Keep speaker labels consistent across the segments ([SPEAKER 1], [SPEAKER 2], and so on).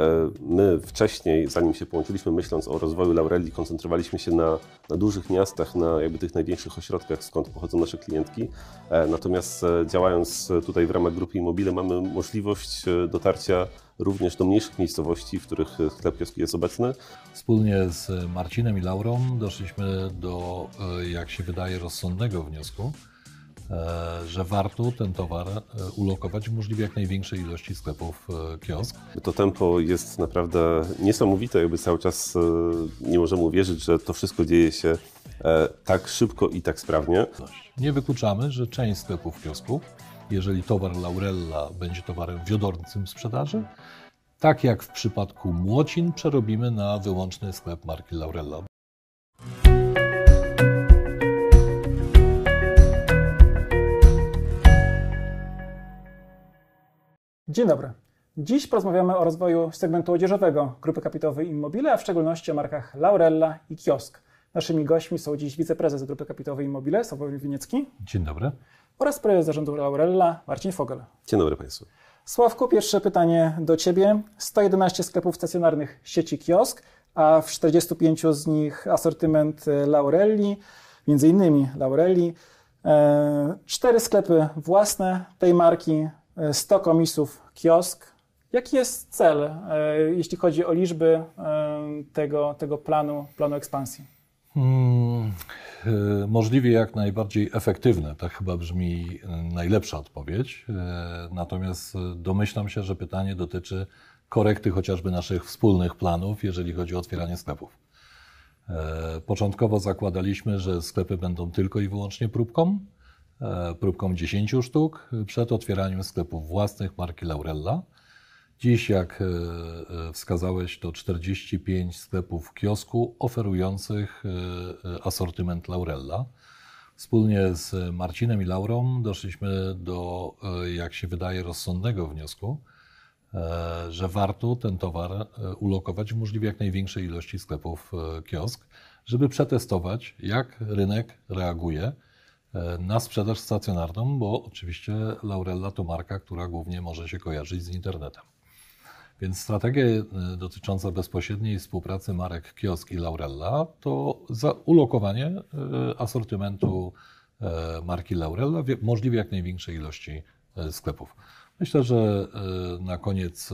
[SPEAKER 1] E, my wcześniej, zanim się połączyliśmy, myśląc o rozwoju Laureli, koncentrowaliśmy się na, na dużych miastach, na jakby tych największych ośrodkach, skąd pochodzą nasze klientki. E, natomiast e, działając tutaj w ramach grupy Immobile, mamy możliwość dotarcia również do mniejszych miejscowości, w których sklep kioski jest obecny.
[SPEAKER 2] Wspólnie z Marcinem i Laurą doszliśmy do, jak się wydaje, rozsądnego wniosku, że warto ten towar e, ulokować w możliwie jak największej ilości sklepów e, kiosk.
[SPEAKER 1] To tempo jest naprawdę niesamowite, jakby cały czas nie możemy uwierzyć, że to wszystko dzieje się tak szybko i tak sprawnie.
[SPEAKER 2] Nie wykluczamy, że część sklepów kiosków, jeżeli towar Laurella będzie towarem wiodącym sprzedaży, tak jak w przypadku Młocin, przerobimy na wyłączny sklep marki Laurella.
[SPEAKER 3] Dzień dobry. Dziś porozmawiamy o rozwoju segmentu odzieżowego grupy kapitałowej Immobile, a w szczególności o markach Laurella i Kiosk. Naszymi gośćmi są dziś wiceprezes grupy kapitałowej Immobile, Sławomir Winiecki.
[SPEAKER 2] Dzień dobry.
[SPEAKER 3] Oraz prezes zarządu Laurella, Marcin Fogel.
[SPEAKER 1] Dzień dobry Państwu.
[SPEAKER 3] Sławku, pierwsze pytanie do Ciebie. 111 sklepów stacjonarnych sieci Kiosk, a w 45 z nich asortyment Laurelli, między innymi Laurelli. E, cztery sklepy własne tej marki, 100 komisów kiosk. Jaki jest cel, e, jeśli chodzi o liczby e, tego, tego planu, planu ekspansji? Hmm,
[SPEAKER 2] e, możliwie jak najbardziej efektywne. Tak chyba brzmi najlepsza odpowiedź. Natomiast domyślam się, że pytanie dotyczy korekty chociażby naszych wspólnych planów, jeżeli chodzi o otwieranie sklepów. Początkowo zakładaliśmy, że sklepy będą tylko i wyłącznie próbką. E, próbką 10 sztuk przed otwieraniem sklepów własnych marki Laurella. Dziś, jak e, e, wskazałeś, to 45 sklepów kiosku oferujących asortyment Laurella. Wspólnie z Marcinem i Laurą doszliśmy do, jak się wydaje, rozsądnego wniosku, że warto ten towar ulokować w możliwie jak największej ilości sklepów kiosk, żeby przetestować, jak rynek reaguje na sprzedaż stacjonarną, bo oczywiście Laurella to marka, która głównie może się kojarzyć z internetem. Więc strategia e, dotycząca bezpośredniej współpracy marek Kiosk i Laurella to ulokowanie e, asortymentu marki Laurella w możliwie jak największej ilości sklepów. Myślę, że na koniec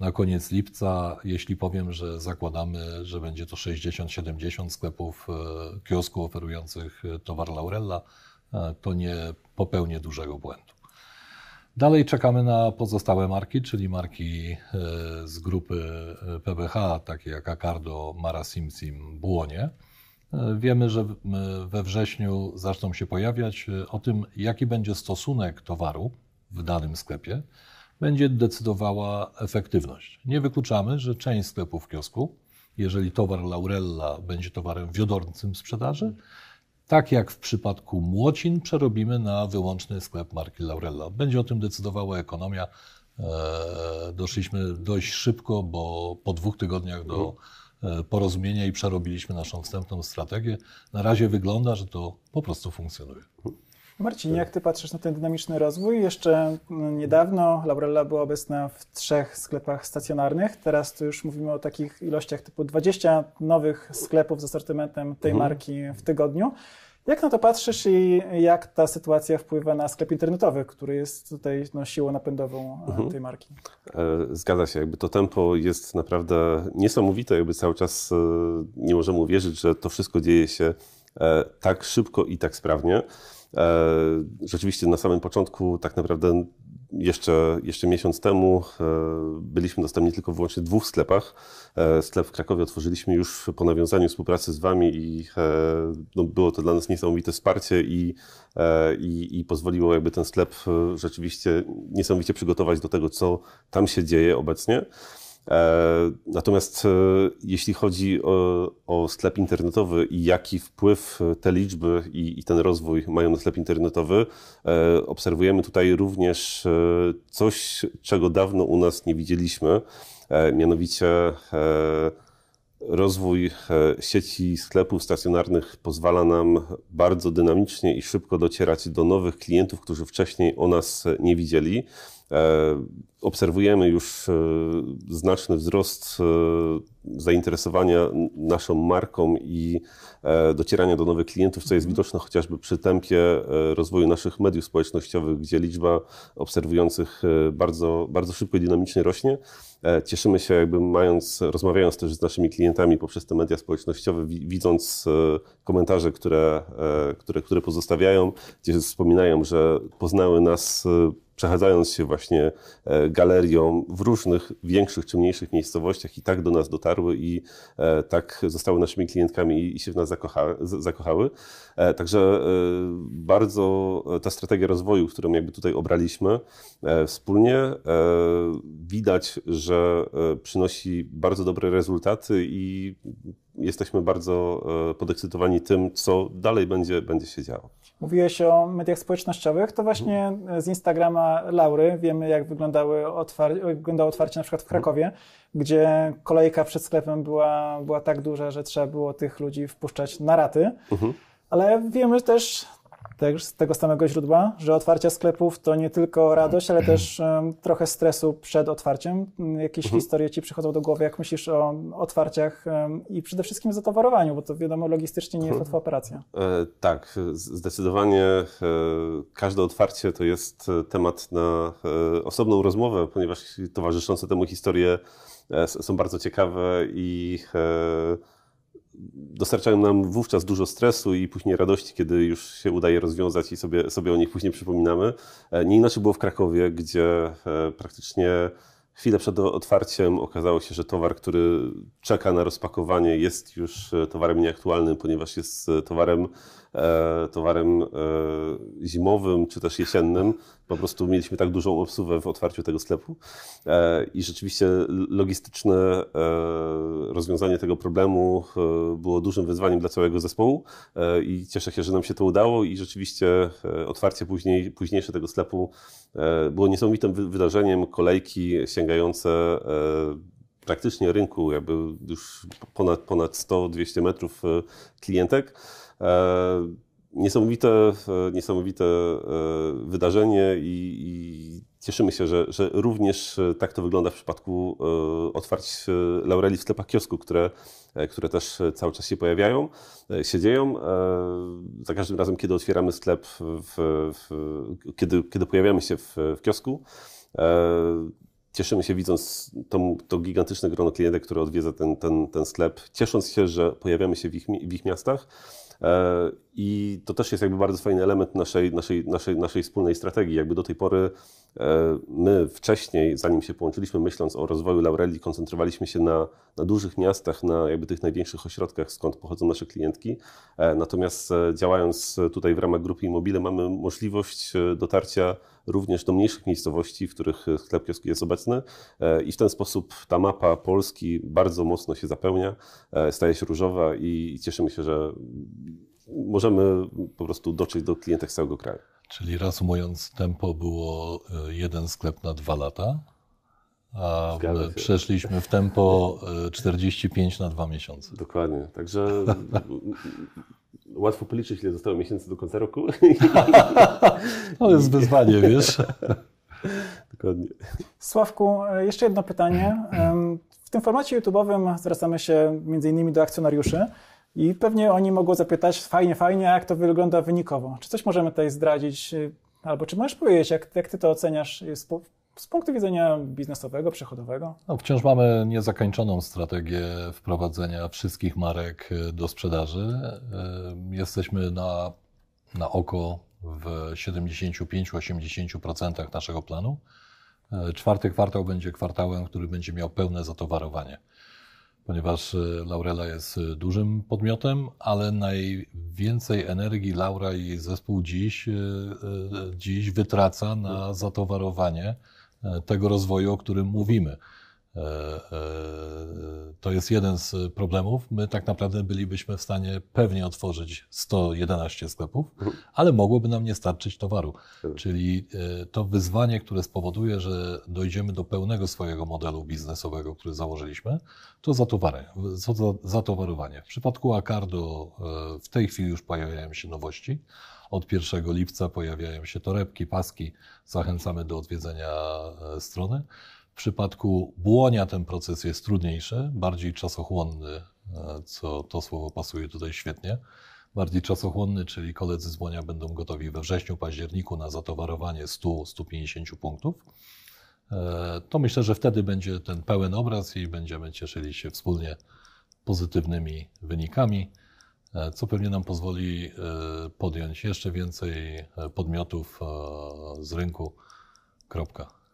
[SPEAKER 2] na koniec lipca, jeśli powiem, że zakładamy, że będzie to 60-70 sklepów e, kiosku oferujących e, towar Laurella, e, to nie popełnię dużego błędu. Dalej czekamy na pozostałe marki, czyli marki z grupy PBH, takie jak Acardo, Mara Simsim, Błonie. Wiemy, że we wrześniu zaczną się pojawiać o tym, jaki będzie stosunek towaru w danym sklepie będzie decydowała efektywność. Nie wykluczamy, że część sklepów kiosku, jeżeli towar Laurella będzie towarem wiodącym sprzedaży, tak jak w przypadku Młocin, przerobimy na wyłączny sklep marki Laurella. Będzie o tym decydowała ekonomia. E, doszliśmy dość szybko, bo po dwóch tygodniach do e, porozumienia i przerobiliśmy naszą wstępną strategię. Na razie wygląda, że to po prostu funkcjonuje.
[SPEAKER 3] Marcin, jak ty patrzysz na ten dynamiczny rozwój? Jeszcze niedawno Laurella była obecna w trzech sklepach stacjonarnych. Teraz to już mówimy o takich ilościach typu 20 nowych sklepów z asortymentem tej mhm. marki w tygodniu. Jak na to patrzysz i jak ta sytuacja wpływa na sklep internetowy, który jest tutaj no, siłą napędową e, mhm. tej marki?
[SPEAKER 1] E, zgadza się, jakby to tempo jest naprawdę niesamowite, jakby cały czas e, nie możemy uwierzyć, że to wszystko dzieje się tak szybko i tak sprawnie. E, rzeczywiście na samym początku, tak naprawdę jeszcze, jeszcze miesiąc temu e, byliśmy dostępni tylko w dwóch sklepach. E, sklep w Krakowie otworzyliśmy już po nawiązaniu współpracy z Wami i no, było to dla nas niesamowite wsparcie i, i, i pozwoliło jakby ten sklep rzeczywiście niesamowicie przygotować do tego, co tam się dzieje obecnie. E, natomiast e, jeśli chodzi o, o, sklep internetowy i jaki wpływ te liczby i, i, ten rozwój mają na sklep internetowy, e, obserwujemy tutaj również coś, czego dawno u nas nie widzieliśmy, mianowicie rozwój sieci sklepów stacjonarnych pozwala nam bardzo dynamicznie i szybko docierać do nowych klientów, którzy wcześniej o nas nie widzieli. Obserwujemy już znaczny wzrost zainteresowania naszą marką i docierania do nowych klientów, co jest widoczne chociażby przy tempie rozwoju naszych mediów społecznościowych, gdzie liczba obserwujących bardzo, bardzo szybko i dynamicznie rośnie. Cieszymy się, jakby mając, rozmawiając też z naszymi klientami poprzez te media społecznościowe, widząc komentarze, które, które, które pozostawiają, gdzie wspominają, że poznały nas przechadzając się właśnie e, galerią w różnych większych czy mniejszych miejscowościach i tak do nas dotarły i e, tak zostały naszymi klientkami i się w nas zakocha, zakochały. E, także bardzo ta strategia rozwoju, którą jakby tutaj obraliśmy wspólnie, widać, że przynosi bardzo dobre rezultaty i jesteśmy bardzo podekscytowani tym, co dalej będzie, będzie się działo.
[SPEAKER 3] Mówiłeś o mediach społecznościowych, to właśnie z Instagrama Laury wiemy, jak wyglądały otwar wyglądało otwarcie na przykład w Krakowie, gdzie kolejka przed sklepem była, była tak duża, że trzeba było tych ludzi wpuszczać na raty. Mhm. Ale wiemy też, też z tego samego źródła, że otwarcie sklepów to nie tylko radość, ale też um, trochę stresu przed otwarciem. Jakieś mhm. historie ci przychodzą do głowy, jak myślisz o otwarciach um, i przede wszystkim zatowarowaniu, bo to wiadomo, logistycznie nie jest łatwa operacja.
[SPEAKER 1] E, tak, zdecydowanie e, każde otwarcie to jest e, temat na e, osobną rozmowę, ponieważ towarzyszące temu historie e, są bardzo ciekawe i e, dostarczają nam wówczas dużo stresu i później radości, kiedy już się udaje rozwiązać i sobie, sobie o nich później przypominamy. E, nie inaczej było w Krakowie, gdzie e, praktycznie chwilę przed otwarciem okazało się, że towar, który czeka na rozpakowanie, jest już e, towarem nieaktualnym, ponieważ jest towarem E, towarem e, zimowym czy też jesiennym. Po prostu mieliśmy tak dużą obsługę w otwarciu tego sklepu e, i rzeczywiście logistyczne rozwiązanie tego problemu było dużym wyzwaniem dla całego zespołu i cieszę się, że nam się to udało i rzeczywiście otwarcie później, późniejsze tego sklepu było niesamowitym wydarzeniem. Kolejki sięgające praktycznie rynku, jakby już ponad, ponad 100-200 metrów klientek. E, niesamowite, e, niesamowite e, wydarzenie i, i cieszymy się, że, że, również tak to wygląda w przypadku otwarć Laureli w sklepach kiosku, które, które też cały czas się pojawiają, się dzieją. Za każdym razem, kiedy otwieramy sklep, w, w, kiedy, kiedy pojawiamy się w, w kiosku, cieszymy się widząc to, to gigantyczne grono klientek, które odwiedza ten, ten, ten sklep, ciesząc się, że pojawiamy się w ich, w ich miastach. E, I to też jest jakby bardzo fajny element naszej, naszej, naszej, naszej wspólnej strategii. Jakby do tej pory e, my wcześniej, zanim się połączyliśmy, myśląc o rozwoju Laureli, koncentrowaliśmy się na, na dużych miastach, na jakby tych największych ośrodkach, skąd pochodzą nasze klientki. E, natomiast działając tutaj w ramach grupy Immobile mamy możliwość dotarcia również do mniejszych miejscowości, w których sklep kioski jest obecny i w ten sposób ta mapa Polski bardzo mocno się zapełnia, staje się różowa i cieszymy się, że możemy po prostu dotrzeć do klientów z całego kraju.
[SPEAKER 2] Czyli reasumując, tempo było e, jeden sklep na dwa lata, a przeszliśmy w tempo 45 e, na dwa miesiące.
[SPEAKER 1] Dokładnie. Także łatwo policzyć, ile zostało miesięcy do końca roku.
[SPEAKER 2] To jest wyzwanie, wiesz.
[SPEAKER 1] Dokładnie.
[SPEAKER 3] Sławku, e, jeszcze jedno pytanie. W tym formacie YouTube'owym zwracamy się między innymi do akcjonariuszy. I pewnie oni mogą zapytać, fajnie, fajnie, jak to wygląda wynikowo. Czy coś możemy tutaj zdradzić? Albo czy możesz powiedzieć, jak, jak ty to oceniasz z, z punktu widzenia biznesowego, przychodowego?
[SPEAKER 2] No, wciąż mamy niezakończoną strategię wprowadzenia wszystkich marek e, do sprzedaży. E, jesteśmy na, na oko w 75-80% naszego planu. E, czwarty kwartał będzie kwartałem, który będzie miał pełne zatowarowanie ponieważ e, Laurela jest e, dużym podmiotem, ale najwięcej energii Laura i jej zespół dziś, e, dziś wytraca na zatowarowanie tego rozwoju, o którym mówimy. E, e, to jest jeden z problemów. My tak naprawdę bylibyśmy w stanie pewnie otworzyć 111 sklepów, ale mogłoby nam nie starczyć towaru. Czyli e, to wyzwanie, które spowoduje, że dojdziemy do pełnego swojego modelu biznesowego, który założyliśmy, to zatowarowanie. W przypadku Acardo w tej chwili już pojawiają się nowości. Od 1 lipca pojawiają się torebki, paski. Zachęcamy do odwiedzenia strony. W przypadku błonia ten proces jest trudniejszy, bardziej czasochłonny, e, co to słowo pasuje tutaj świetnie. Bardziej czasochłonny, czyli koledzy z błonia będą gotowi we wrześniu, październiku na zatowarowanie 100-150 punktów. E, to myślę, że wtedy będzie ten pełen obraz i będziemy cieszyli się wspólnie pozytywnymi wynikami, e, co pewnie nam pozwoli podjąć jeszcze więcej podmiotów z rynku. Kropka.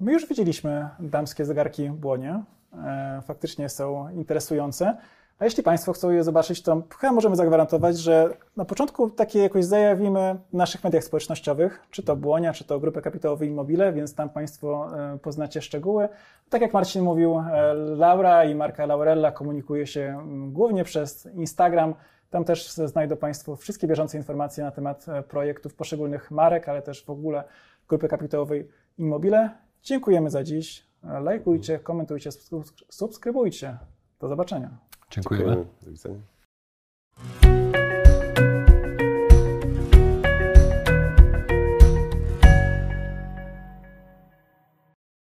[SPEAKER 3] My już widzieliśmy damskie zegarki błonie. E, faktycznie są interesujące. A jeśli Państwo chcą je zobaczyć, to chyba możemy zagwarantować, że na początku takie jakoś zajawimy w naszych mediach społecznościowych, czy to Błonia, czy to Grupę Kapitałowej Immobile, więc tam Państwo e, poznacie szczegóły. Tak jak Marcin mówił, e, Laura i marka Laurella komunikuje się głównie przez Instagram. Tam też znajdą Państwo wszystkie bieżące informacje na temat projektów poszczególnych marek, ale też w ogóle Grupy Kapitałowej Immobile. Dziękujemy za dziś. Lajkujcie, komentujcie, subskrybujcie. Do zobaczenia.
[SPEAKER 2] Dziękujemy.
[SPEAKER 1] Do widzenia.